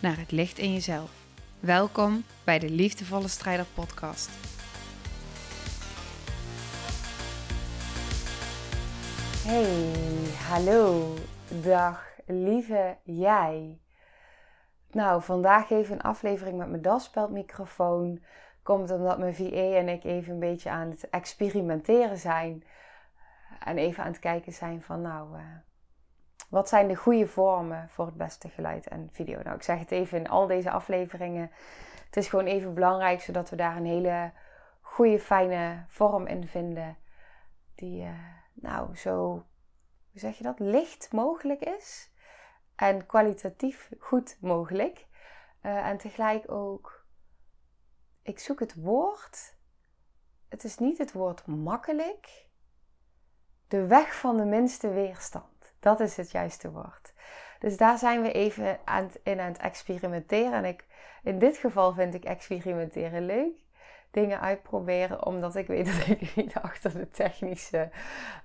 naar het licht in jezelf. Welkom bij de Liefdevolle Strijder Podcast. Hey, hallo, dag lieve jij. Nou, vandaag even een aflevering met mijn daspeldmicrofoon. Komt omdat mijn VA en ik even een beetje aan het experimenteren zijn. En even aan het kijken zijn van nou, uh, wat zijn de goede vormen voor het beste geluid en video? Nou, ik zeg het even in al deze afleveringen. Het is gewoon even belangrijk zodat we daar een hele goede, fijne vorm in vinden. Die, uh, nou, zo, hoe zeg je dat, licht mogelijk is. En kwalitatief goed mogelijk. Uh, en tegelijk ook, ik zoek het woord. Het is niet het woord makkelijk. De weg van de minste weerstand. Dat is het juiste woord. Dus daar zijn we even aan in aan het experimenteren. En ik, in dit geval vind ik experimenteren leuk. Dingen uitproberen, omdat ik weet dat ik niet achter de technische,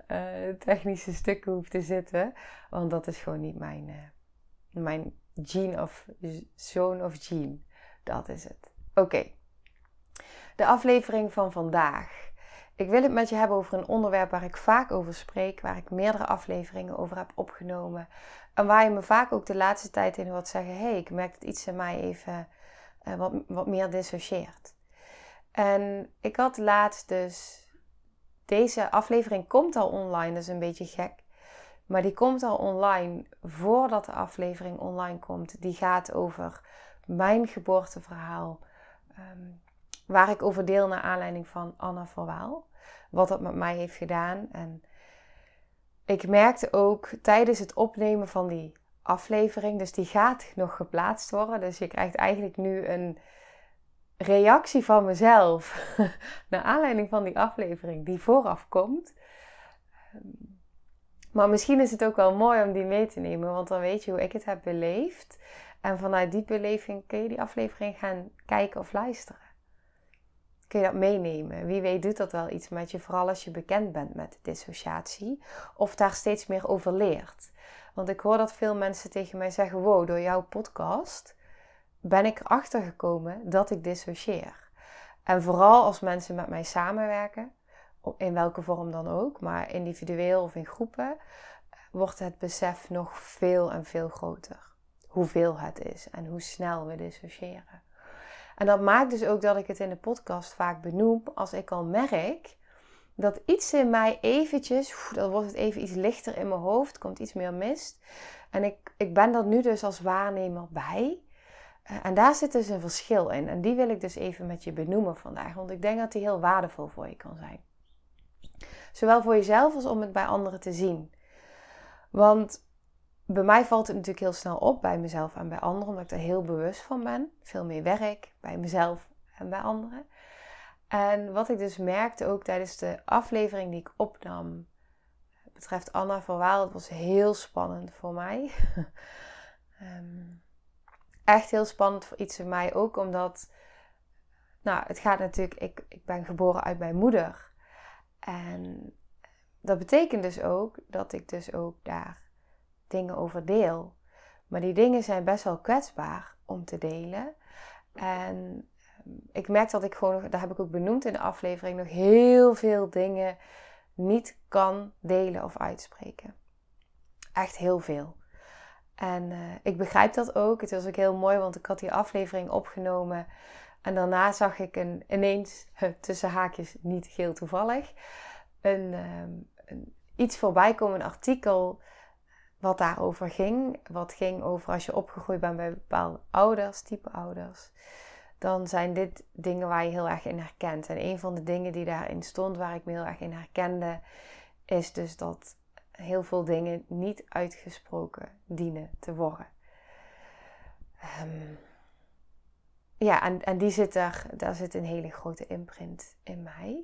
uh, technische stukken hoef te zitten. Want dat is gewoon niet mijn, uh, mijn gene of zoon of gene. Dat is het. Oké. De aflevering van vandaag. Ik wil het met je hebben over een onderwerp waar ik vaak over spreek, waar ik meerdere afleveringen over heb opgenomen. En waar je me vaak ook de laatste tijd in hoort zeggen: hey, ik merk dat iets in mij even uh, wat, wat meer dissocieert. En ik had laatst dus. Deze aflevering komt al online, dat is een beetje gek. Maar die komt al online voordat de aflevering online komt. Die gaat over mijn geboorteverhaal. Um, waar ik over deel naar aanleiding van Anna Verwaal. Wat dat met mij heeft gedaan. En ik merkte ook tijdens het opnemen van die aflevering, dus die gaat nog geplaatst worden. Dus je krijgt eigenlijk nu een reactie van mezelf naar aanleiding van die aflevering die vooraf komt. Maar misschien is het ook wel mooi om die mee te nemen, want dan weet je hoe ik het heb beleefd. En vanuit die beleving kun je die aflevering gaan kijken of luisteren kun je dat meenemen. Wie weet doet dat wel iets met je, vooral als je bekend bent met dissociatie of daar steeds meer over leert. Want ik hoor dat veel mensen tegen mij zeggen: Wow, door jouw podcast ben ik erachter gekomen dat ik dissocieer. En vooral als mensen met mij samenwerken, in welke vorm dan ook, maar individueel of in groepen, wordt het besef nog veel en veel groter. Hoeveel het is en hoe snel we dissociëren. En dat maakt dus ook dat ik het in de podcast vaak benoem als ik al merk dat iets in mij eventjes, dan wordt het even iets lichter in mijn hoofd, komt iets meer mist. En ik, ik ben dat nu dus als waarnemer bij. Eh, en daar zit dus een verschil in. En die wil ik dus even met je benoemen vandaag, want ik denk dat die heel waardevol voor je kan zijn. Zowel voor jezelf als om het bij anderen te zien. Want bij mij valt het natuurlijk heel snel op bij mezelf en bij anderen, omdat ik er heel bewust van ben. Veel meer werk bij mezelf en bij anderen. En wat ik dus merkte ook tijdens de aflevering die ik opnam, betreft Anna van Waal, was heel spannend voor mij. um, echt heel spannend voor iets in mij ook, omdat, nou, het gaat natuurlijk, ik, ik ben geboren uit mijn moeder. En dat betekent dus ook dat ik dus ook daar dingen over deel. Maar die dingen zijn best wel kwetsbaar om te delen. En ehm, ik merk dat ik gewoon, daar heb ik ook benoemd in de aflevering, nog heel veel dingen niet kan delen of uitspreken. Echt heel veel. En uh, ik begrijp dat ook. Het was ook heel mooi, want ik had die aflevering opgenomen. En daarna zag ik een, ineens, tussen haakjes, niet geel toevallig, een, um, een iets voorbij komen, een artikel wat daarover ging. Wat ging over als je opgegroeid bent bij bepaalde ouders, type ouders. Dan zijn dit dingen waar je heel erg in herkent. En een van de dingen die daarin stond, waar ik me heel erg in herkende, is dus dat heel veel dingen niet uitgesproken dienen te worden. Ehm, ja, en, en die zit er, daar zit een hele grote imprint in mij.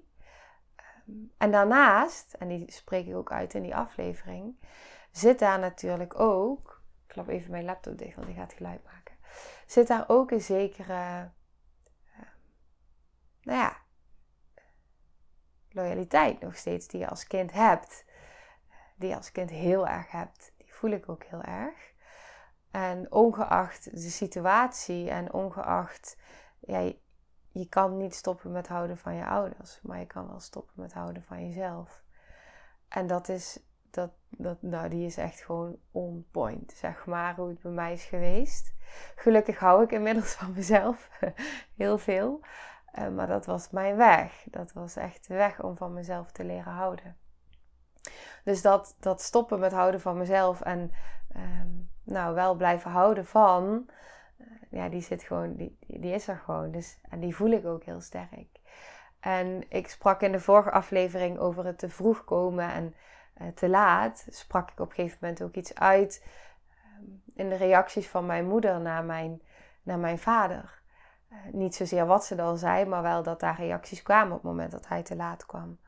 Ehm, en daarnaast, en die spreek ik ook uit in die aflevering, zit daar natuurlijk ook, ik klap even mijn laptop dicht, want die gaat geluid maken, zit daar ook een zekere, uh, nou ja, loyaliteit nog steeds die je als kind hebt. Die je als kind heel erg hebt. Die voel ik ook heel erg. En ongeacht de situatie en ongeacht, ja, je kan niet stoppen met houden van je ouders, maar je kan wel stoppen met houden van jezelf. En dat is, dat, dat, nou, die is echt gewoon on point, zeg maar, hoe het bij mij is geweest. Gelukkig hou ik inmiddels van mezelf heel veel. Uh, maar dat was mijn weg. Dat was echt de weg om van mezelf te leren houden. Dus dat, dat stoppen met houden van mezelf en um, nou wel blijven houden van, uh, ja, die zit gewoon, die, die is er gewoon. Dus, en die voel ik ook heel sterk. En ik sprak in de vorige aflevering over het te vroeg komen en te laat. Sprak ik op een gegeven moment ook iets uit um, in de reacties van mijn moeder naar mijn, naar mijn vader. Uh, niet zozeer wat ze dan zei, maar wel dat daar reacties kwamen op het moment dat hij te laat kwam.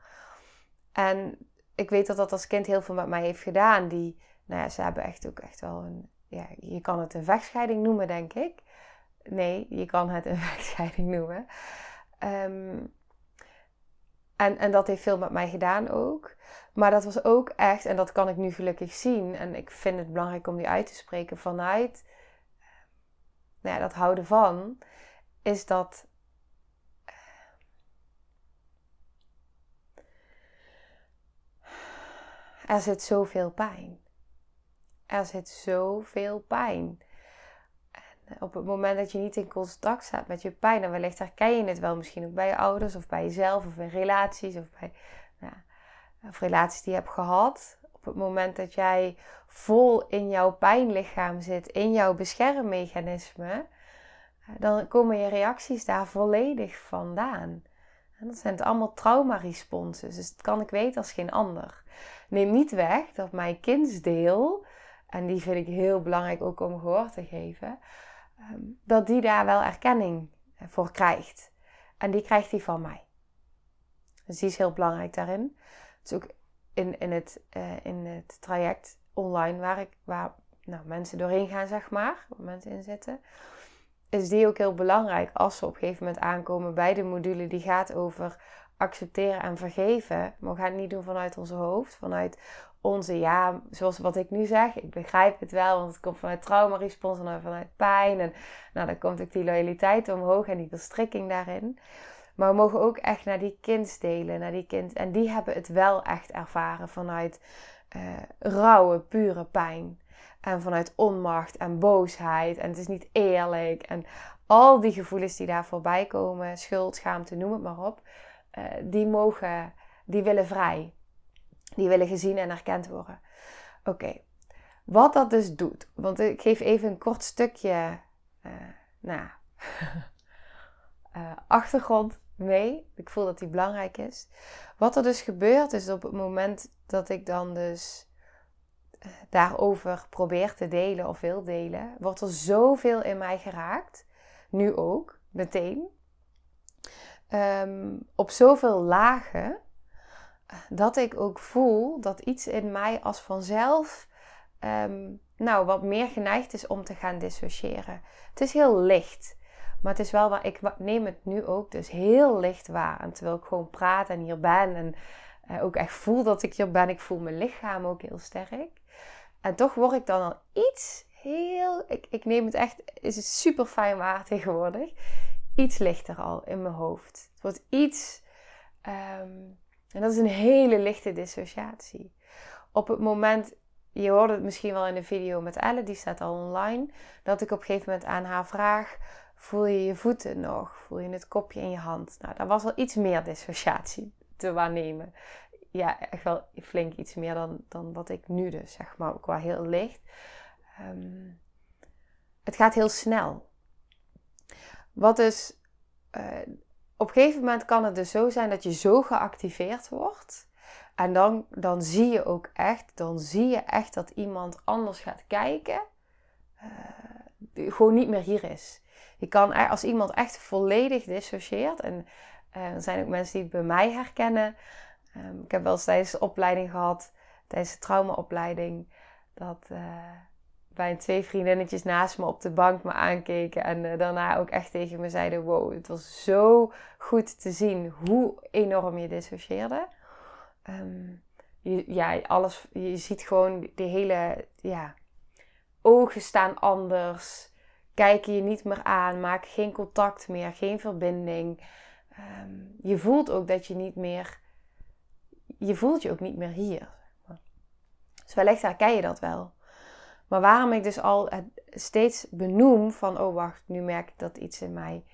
En ik weet dat dat als kind heel veel met mij heeft gedaan. Die, nou ja, ze hebben echt ook echt wel een, ja, je kan het een vechtscheiding noemen, denk ik. Nee, je kan het een vechtscheiding noemen. Um, en, en dat heeft veel met mij gedaan ook. Maar dat was ook echt, en dat kan ik nu gelukkig zien. En ik vind het belangrijk om die uit te spreken vanuit nou ja, dat houden van. Is dat Er zit zoveel pijn. Er zit zoveel pijn. Op het moment dat je niet in contact staat met je pijn, en wellicht herken je het wel misschien ook bij je ouders of bij jezelf of in relaties of bij nou, of relaties die je hebt gehad. Op het moment dat jij vol in jouw pijnlichaam zit, in jouw beschermmechanisme, dan komen je reacties daar volledig vandaan. En dat zijn het allemaal trauma-responses. Dus dat kan ik weten als geen ander. Neem niet weg dat mijn kindsdeel, en die vind ik heel belangrijk ook om gehoor te geven, dat die daar wel erkenning voor krijgt. En die krijgt hij van mij. Dus die is heel belangrijk daarin. Het is ook in, in, het, uh, in het traject online waar, ik, waar nou, mensen doorheen gaan, zeg maar, waar mensen in zitten is die ook heel belangrijk als ze op een gegeven moment aankomen bij de module die gaat over accepteren en vergeven. Maar we gaan het niet doen vanuit onze hoofd, vanuit onze ja, zoals wat ik nu zeg. Ik begrijp het wel, want het komt vanuit trauma-respons en vanuit pijn. En nou, dan komt ook die loyaliteit omhoog en die verstrikking daarin. Maar we mogen ook echt naar die kindsdelen, naar die kind. En die hebben het wel echt ervaren vanuit uh, rauwe, pure pijn. En vanuit onmacht en boosheid. En het is niet eerlijk. En al die gevoelens die daar voorbij komen, schuld, schaamte, noem het maar op. Uh, die mogen, die willen vrij. Die willen gezien en erkend worden. Oké, wat dat dus doet. Want ik geef even een kort stukje uh, nou, uh, achtergrond mee. Ik voel dat die belangrijk is. Wat er dus gebeurt is op het moment dat ik dan dus daarover probeer te delen of wil delen, wordt er zoveel in mij geraakt. Nu ook, meteen. Um, op zoveel lagen. Dat ik ook voel dat iets in mij als vanzelf um, nou, wat meer geneigd is om te gaan dissociëren. Het is heel licht. Maar het is wel waar ik neem het nu ook dus heel licht waar. En terwijl ik gewoon praat en hier ben en uh, ook echt voel dat ik hier ben. Ik voel mijn lichaam ook heel sterk. En toch word ik dan al iets heel. Ik, ik neem het echt. Is het super fijn waar tegenwoordig. Iets lichter al in mijn hoofd. Het wordt iets. Um, en dat is een hele lichte dissociatie. Op het moment. Je hoorde het misschien wel in de video met Elle, die staat al online. Dat ik op een gegeven moment aan haar vraag: Voel je je voeten nog? Voel je het kopje in je hand? Nou, daar was al iets meer dissociatie te waarnemen ja, echt wel flink iets meer dan, dan wat ik nu dus, zeg maar, wel heel licht. Um, het gaat heel snel. Wat dus, uh, op een gegeven moment kan het dus zo zijn dat je zo geactiveerd wordt. En dan, dan zie je ook echt, dan zie je echt dat iemand anders gaat kijken. Uh, gewoon niet meer hier is. Je kan, als iemand echt volledig dissocieert, en uh, er zijn ook mensen die het bij mij herkennen. Um, ik heb wel eens tijdens de opleiding gehad, tijdens de traumaopleiding, dat uh, bij twee vriendinnetjes naast me op de bank me aankeken en uh, daarna ook echt tegen me zeiden: Wow, het was zo goed te zien hoe enorm je dissocieerde. Um, je, ja, alles, je ziet gewoon de hele, ja, ogen staan anders, kijken je niet meer aan, maken geen contact meer, geen verbinding. Um, je voelt ook dat je niet meer, je voelt je ook niet meer hier. Dus wellicht herken je dat wel. Maar waarom ik dus al steeds benoem van, oh wacht, nu merk ik dat iets in mij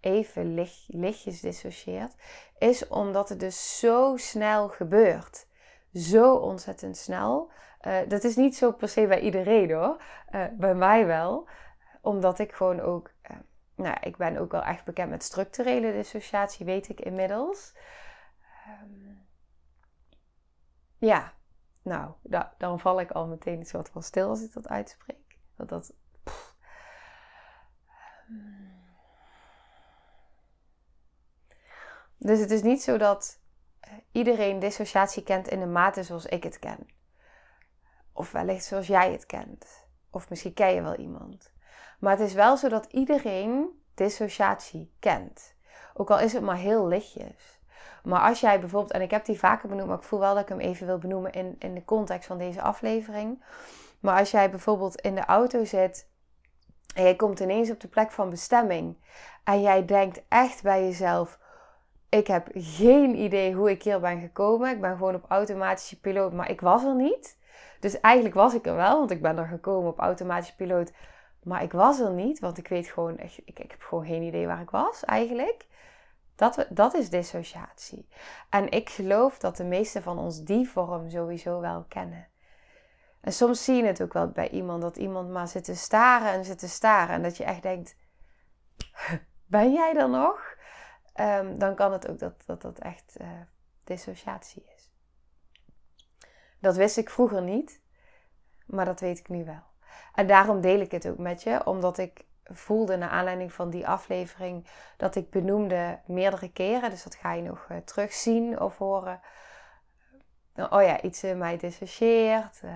even licht, lichtjes dissocieert, is omdat het dus zo snel gebeurt. Zo ontzettend snel. Uh, dat is niet zo per se bij iedereen hoor. Uh, bij mij wel. Omdat ik gewoon ook, uh, nou, ik ben ook wel echt bekend met structurele dissociatie, weet ik inmiddels. Um, ja, nou, da dan val ik al meteen een soort van stil als ik dat uitspreek. Dat dat. Dus het is niet zo dat eh, iedereen dissociatie kent in de mate zoals ik het ken. Of wellicht zoals jij het kent. Of misschien ken je wel iemand. Maar het is wel zo dat iedereen dissociatie kent. Ook al is het maar heel lichtjes. Maar als jij bijvoorbeeld, en ik heb die vaker benoemd, maar ik voel wel dat ik hem even wil benoemen in, in de context van deze aflevering. Maar als jij bijvoorbeeld in de auto zit en jij komt ineens op de plek van bestemming en jij denkt echt bij jezelf: ik heb geen idee hoe ik hier ben gekomen. Ik ben gewoon op automatische piloot, maar ik was er niet. Dus eigenlijk was ik er wel, want ik ben er gekomen op automatische piloot. Maar ik was er niet, want ik weet gewoon ik, ik heb gewoon geen idee waar ik was eigenlijk. Dat, dat is dissociatie. En ik geloof dat de meeste van ons die vorm sowieso wel kennen. En soms zie je het ook wel bij iemand, dat iemand maar zit te staren en zit te staren. En dat je echt denkt, ben jij er nog? Um, dan kan het ook dat dat, dat echt uh, dissociatie is. Dat wist ik vroeger niet, maar dat weet ik nu wel. En daarom deel ik het ook met je, omdat ik voelde naar aanleiding van die aflevering dat ik benoemde meerdere keren. Dus dat ga je nog uh, terugzien of horen. oh ja, iets in mij dissocieert. Uh,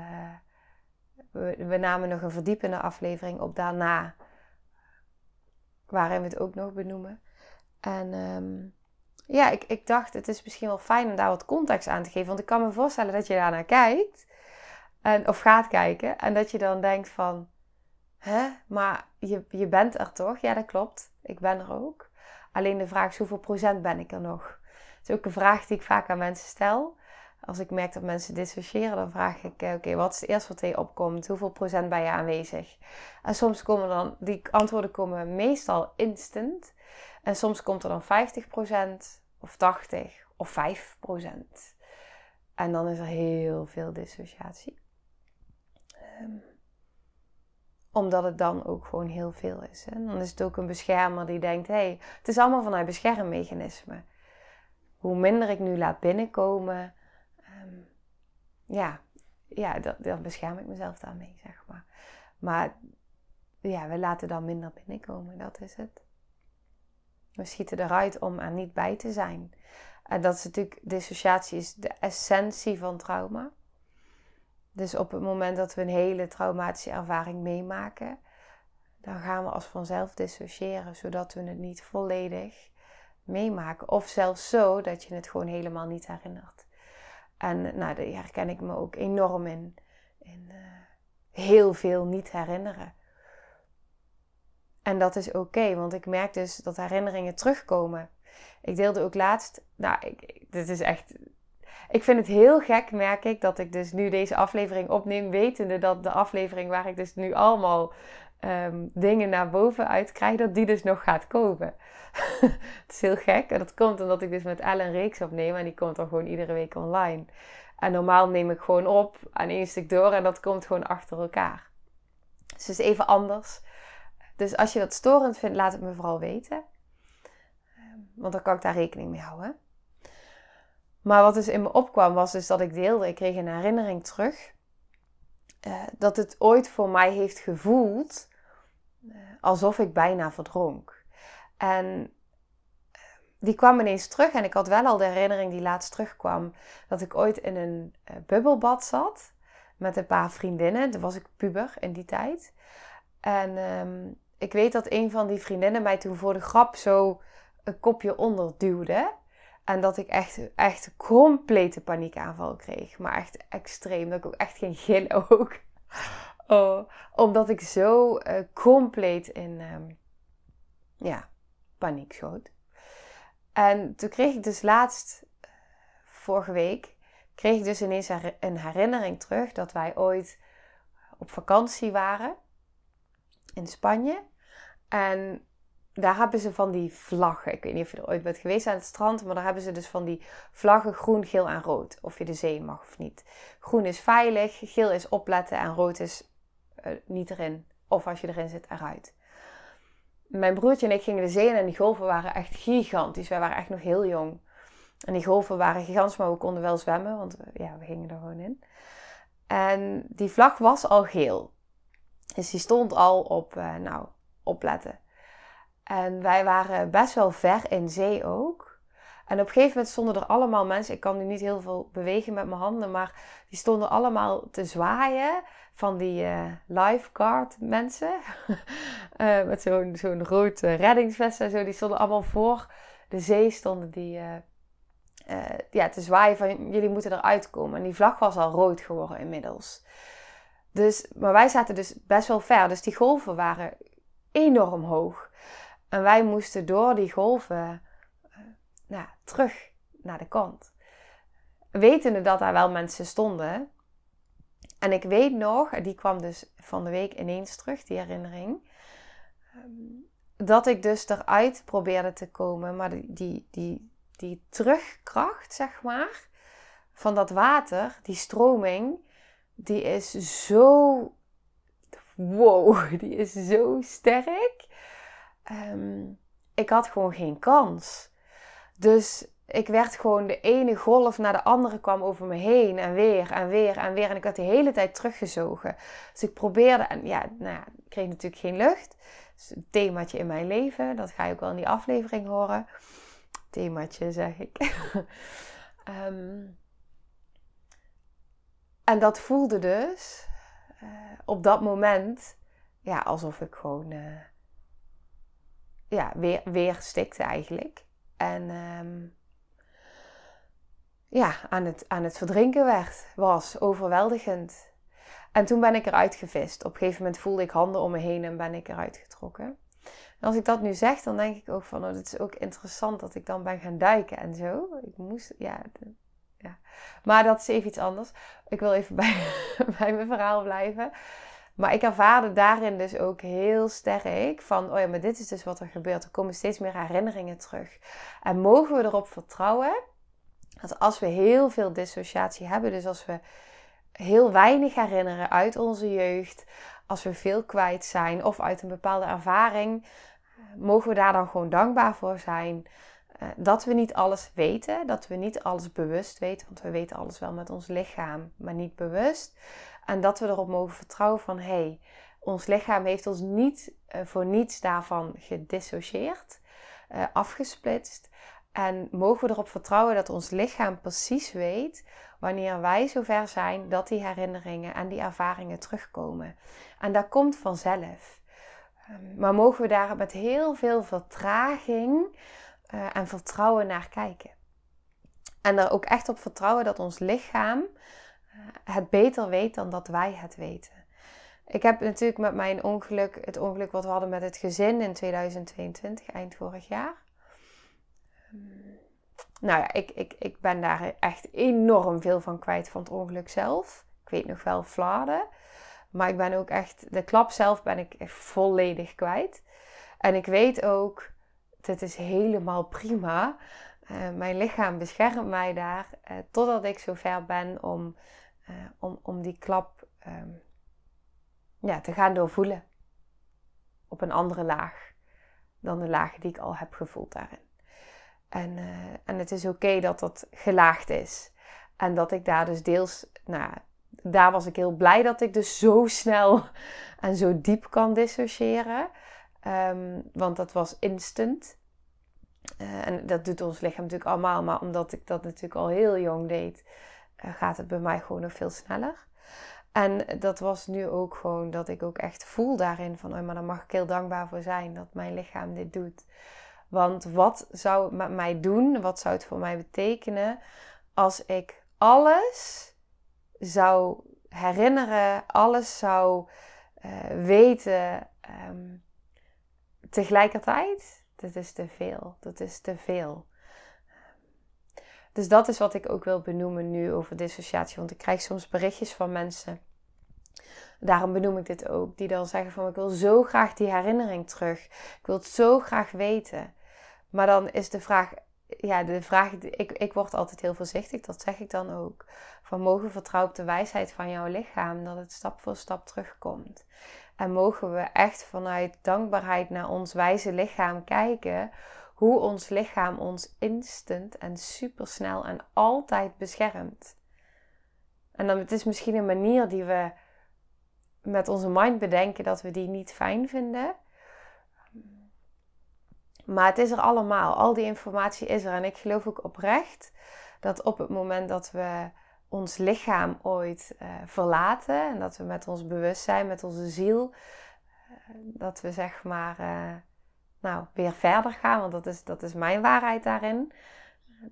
we, we, namen nog een verdiepende aflevering op daarna. Waarin we het ook nog benoemen. En um, ja, ik, ik dacht het is misschien wel fijn om daar wat context aan te geven. Want ik kan me voorstellen dat je daarnaar kijkt. En, of gaat kijken. En dat je dan denkt van Hè? Maar je, je bent er toch? Ja, dat klopt. Ik ben er ook. Alleen de vraag is hoeveel procent ben ik er nog? Dat is ook een vraag die ik vaak aan mensen stel. Als ik merk dat mensen dissociëren, dan vraag ik: eh, Oké, wat is het eerste wat je opkomt? Hoeveel procent ben je aanwezig? En soms komen dan, die antwoorden komen meestal instant. En soms komt er dan 50 procent, of 80, of 5 procent. En dan is er heel veel dissociatie. Um, omdat het dan ook gewoon heel veel is. Dan is het ook een beschermer die denkt: hé, hey, het is allemaal vanuit beschermmechanismen. Hoe minder ik nu laat binnenkomen, um, ja, ja dan, dan bescherm ik mezelf daarmee, zeg maar. Maar ja, we laten dan minder binnenkomen, dat is het. We schieten eruit om er niet bij te zijn. En dat is natuurlijk, dissociatie is de essentie van trauma. Dus op het moment dat we een hele traumatische ervaring meemaken, dan gaan we als vanzelf dissociëren, zodat we het niet volledig meemaken. Of zelfs zo dat je het gewoon helemaal niet herinnert. En nou, daar herken ik me ook enorm in. in uh, heel veel niet herinneren. En dat is oké, want ik merk dus dat herinneringen terugkomen. Ik deelde ook laatst, nou, ik, dit is echt ik vind het heel gek, merk ik, dat ik dus nu deze aflevering opneem, wetende dat de aflevering waar ik dus nu allemaal um, dingen naar boven uit krijg, dat die dus nog gaat komen. het is heel gek. En dat komt omdat ik dus met Ellen reeks opneem en die komt dan gewoon iedere week online. En normaal neem ik gewoon op aan één stuk door en dat komt gewoon achter elkaar. Dus het is even anders. Dus als je dat storend vindt, laat het me vooral weten. Ehm, want dan kan ik daar rekening mee houden. Maar wat dus in me opkwam was dus dat ik deelde, ik kreeg een herinnering terug. Uh, dat het ooit voor mij heeft gevoeld alsof ik bijna verdronk. En die kwam ineens terug en ik had wel al de herinnering die laatst terugkwam dat ik ooit in een bubbelbad zat met een paar vriendinnen. Toen was ik puber in die tijd. En ehm, ik weet dat een van die vriendinnen mij toen voor de grap zo een kopje onder duwde. En dat ik echt, echt complete paniekaanval kreeg. Maar echt extreem. Dat ik ook echt geen gil ook. Oh, omdat ik zo uh, compleet in um, ja, paniek schoot. En toen kreeg ik dus laatst, vorige week, kreeg ik dus ineens een herinnering terug dat wij ooit op vakantie waren in Spanje. En daar hebben ze van die vlaggen. Ik weet niet of je er ooit bent geweest aan het strand, maar daar hebben ze dus van die vlaggen groen, geel en rood. Of je de zee mag of niet. Groen is veilig, geel is opletten en rood is uh, niet erin. Of als je erin zit, eruit mijn broertje en ik gingen de zee in en die golven waren echt gigantisch. Wij waren echt nog heel jong. En die golven waren gigantisch, maar we konden wel zwemmen, want ja, we gingen er gewoon in. En die vlag was al geel. Dus die stond al op, uh, nou, opletten. En wij waren best wel ver in zee ook. En op een gegeven moment stonden er allemaal mensen. Ik kan nu niet heel veel bewegen met mijn handen, maar die stonden allemaal te zwaaien van die uh, lifeguard mensen. uh, met zo'n zo'n rood reddingsvest en zo. Die stonden allemaal voor de zee stonden die ja, te zwaaien van jullie moeten eruit komen. En die vlag was al rood geworden inmiddels. Dus, maar wij zaten dus best wel ver. Dus die golven waren enorm hoog. En wij moesten door die golven nou, terug naar de kant. Wetende dat daar wel mensen stonden, en ik weet nog, die kwam dus van de week ineens terug, die herinnering. Ehm, dat ik dus eruit probeerde te komen. Maar die, die, die terugkracht, zeg maar, van dat water, die stroming, die is zo. Wow, die is zo sterk. Ehm, ik had gewoon geen kans. Dus ik werd gewoon de ene golf naar de andere kwam over me heen en weer en weer en weer. En ik werd de hele tijd teruggezogen. Dus ik probeerde, en ja, nou ik kreeg natuurlijk geen lucht. Dus een themaatje in mijn leven, dat ga je ook wel in die aflevering horen. Themaatje zeg ik. Ehm, en dat voelde dus uh, op dat moment ja, alsof ik gewoon uh, ja, weer, weer eigenlijk. En um, ja, aan, het, aan het verdrinken werd, was overweldigend. En toen ben ik eruit gevist. Op een gegeven moment voelde ik handen om me heen en ben ik eruit getrokken. En als ik dat nu zeg, dan denk ik ook van, oh, het is ook interessant dat ik dan ben gaan duiken en zo. Ik moest, ja, ja. Maar dat is even iets anders. Ik wil even bij, bij mijn verhaal blijven. Maar ik ervaarde daarin dus ook heel sterk van, oh ja, maar dit is dus wat er gebeurt. Er komen steeds meer herinneringen terug. En mogen we erop vertrouwen dat als we heel veel dissociatie hebben, dus als we heel weinig herinneren uit onze jeugd, als we veel kwijt zijn of uit een bepaalde ervaring, mogen we daar dan gewoon dankbaar voor zijn. Eh, dat we niet alles weten, dat we niet alles bewust weten, want we weten alles wel met ons lichaam, maar niet bewust. En dat we erop mogen vertrouwen van hé, hey, ons lichaam heeft ons niet uh, voor niets daarvan gedissocieerd, uh, afgesplitst. En mogen we erop vertrouwen dat ons lichaam precies weet wanneer wij zover zijn dat die herinneringen en die ervaringen terugkomen. En dat komt vanzelf. Ehm, maar mogen we daar met heel veel vertraging uh, en vertrouwen naar kijken. En er ook echt op vertrouwen dat ons lichaam het beter weet dan dat wij het weten. Ik heb natuurlijk met mijn ongeluk, het ongeluk wat we hadden met het gezin in 2022, eind vorig jaar nou ja, ik, ik, ik ben daar echt enorm veel van kwijt van het ongeluk zelf. Ik weet nog wel fladen. Maar ik ben ook echt, de klap zelf ben ik echt volledig kwijt. En ik weet ook, dit is helemaal prima. Uh, mijn lichaam beschermt mij daar uh, totdat ik zover ben om, uh, om, om die klap um, ja, te gaan doorvoelen. Op een andere laag dan de laag die ik al heb gevoeld daarin. En, uh, en het is oké dat dat gelaagd is. En dat ik daar dus deels nou, daar was ik heel blij dat ik dus zo snel en zo diep kan dissociëren. Ehm, want dat was instant. Uh, en dat doet ons lichaam natuurlijk allemaal. Maar omdat ik dat natuurlijk al heel jong deed, gaat het bij mij gewoon nog veel sneller. En dat was nu ook gewoon dat ik ook echt voel daarin van, oh, maar daar mag ik heel dankbaar voor zijn dat mijn lichaam dit doet. Want wat zou het met mij doen? Wat zou het voor mij betekenen als ik alles zou herinneren, alles zou uh, weten um, tegelijkertijd? Dat is te veel. Dat is te veel. Dus dat is wat ik ook wil benoemen nu over dissociatie. Want ik krijg soms berichtjes van mensen. Daarom benoem ik dit ook. Die dan zeggen van ik wil zo graag die herinnering terug. Ik wil het zo graag weten. Maar dan is de vraag. Ja, de vraag. Ik, ik word altijd heel voorzichtig. Dat zeg ik dan ook. Van mogen vertrouwen op de wijsheid van jouw lichaam. Dat het stap voor stap terugkomt. En mogen we echt vanuit dankbaarheid naar ons wijze lichaam kijken hoe ons lichaam ons instant en supersnel en altijd beschermt. En dan het is misschien een manier die we met onze mind bedenken dat we die niet fijn vinden. Maar het is er allemaal. Al die informatie is er. En ik geloof ook oprecht dat op het moment dat we ons lichaam ooit uh, verlaten en dat we met ons bewustzijn, met onze ziel, uh, dat we zeg maar uh, nou, weer verder gaan, want dat is, dat is mijn waarheid daarin.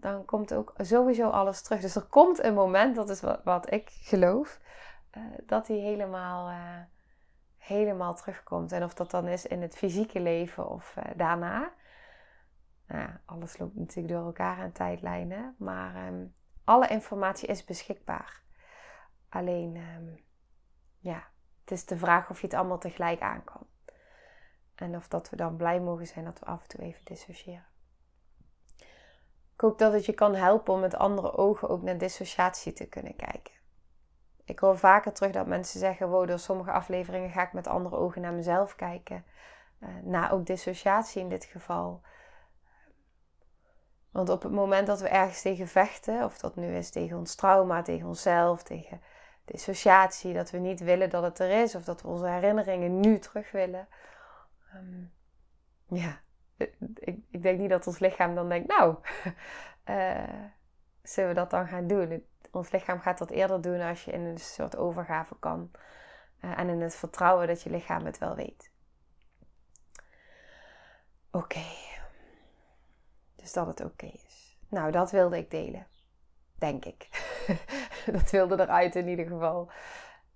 Dan komt ook sowieso alles terug. Dus er komt een moment, dat is wat, ik geloof, dat die helemaal, helemaal terugkomt. En of dat dan is in het fysieke leven of daarna. Nou, alles loopt natuurlijk door elkaar aan tijdlijnen. Maar um, alle informatie is beschikbaar. Alleen, um, ja, het is de vraag of je het allemaal tegelijk aan kan. En of dat we dan blij mogen zijn dat we af en toe even dissociëren. Ik hoop dat het je kan helpen om met andere ogen ook naar dissociatie te kunnen kijken. Ik hoor vaker terug dat mensen zeggen: wow, door sommige afleveringen ga ik met andere ogen naar mezelf kijken. Uh, naar ook dissociatie in dit geval. Want op het moment dat we ergens tegen vechten, of dat nu is tegen ons trauma, tegen onszelf, tegen dissociatie, dat we niet willen dat het er is, of dat we onze herinneringen nu terug willen. Um, ja, ik, ik, denk niet dat ons lichaam dan denkt, nou, uh, zullen we dat dan gaan doen? ons lichaam gaat dat eerder doen als je in een soort overgave kan. Uh, en in het vertrouwen dat je lichaam het wel weet. Oké. Dus dat het oké is. Nou, dat wilde ik delen. Denk ik. dat wilde eruit in ieder geval.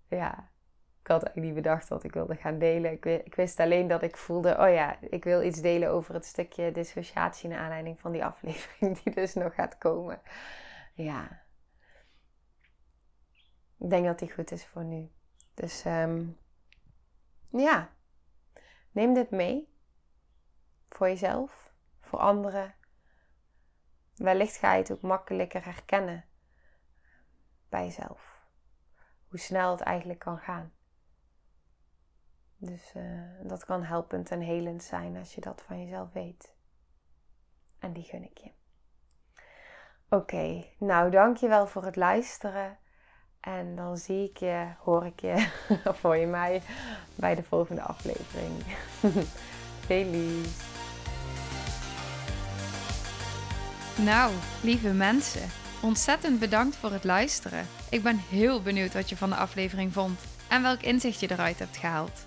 Ja, ik had eigenlijk niet bedacht wat ik wilde gaan delen. Ik, wist alleen dat ik voelde, oh ja, ik wil iets delen over het stukje dissociatie naar aanleiding van die aflevering die dus nog gaat komen. Ja. Ik denk dat die goed is voor nu. Dus um, ja, neem dit mee. Voor jezelf, voor anderen, Wellicht ga je het ook makkelijker herkennen bij jezelf. Hoe snel het eigenlijk kan gaan. Dus uh, dat kan helpend en helend zijn als je dat van jezelf weet. En die gun ik je. Oké, okay, nou dankjewel voor het luisteren. En dan zie ik je, hoor ik je, of hoor je mij bij de volgende aflevering. Lief. Nou, lieve mensen, ontzettend bedankt voor het luisteren. Ik ben heel benieuwd wat je van de aflevering vond en welk inzicht je eruit hebt gehaald.